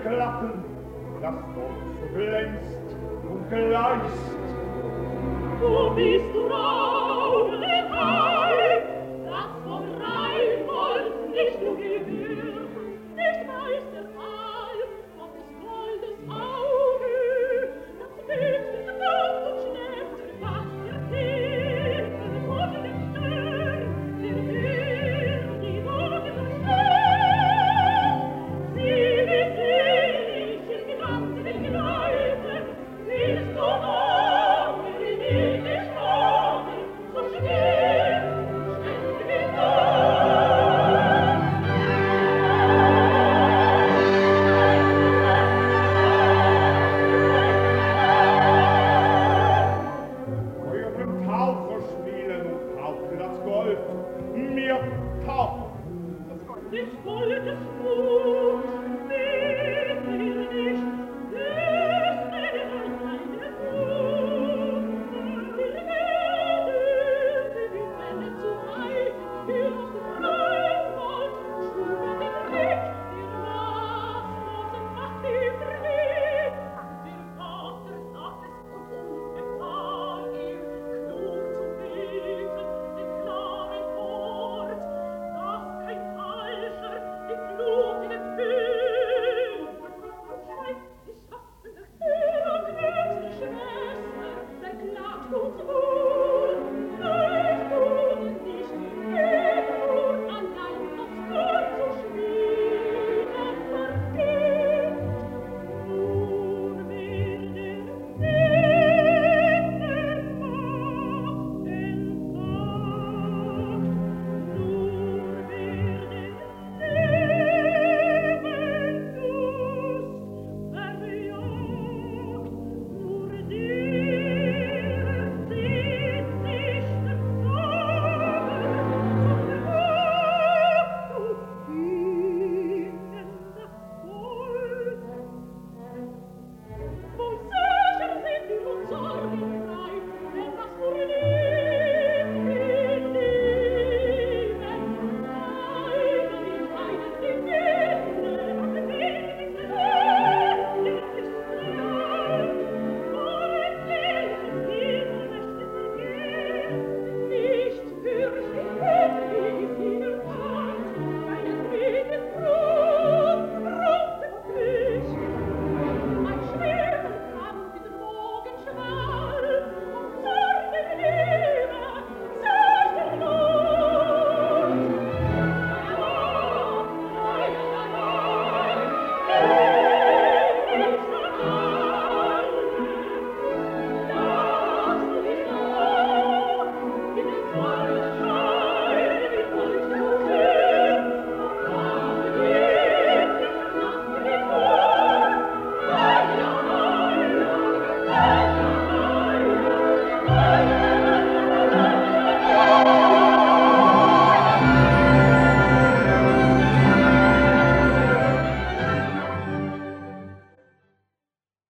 klappen, das Dorf glänzt und gleist. Du bist Raune, ich wollte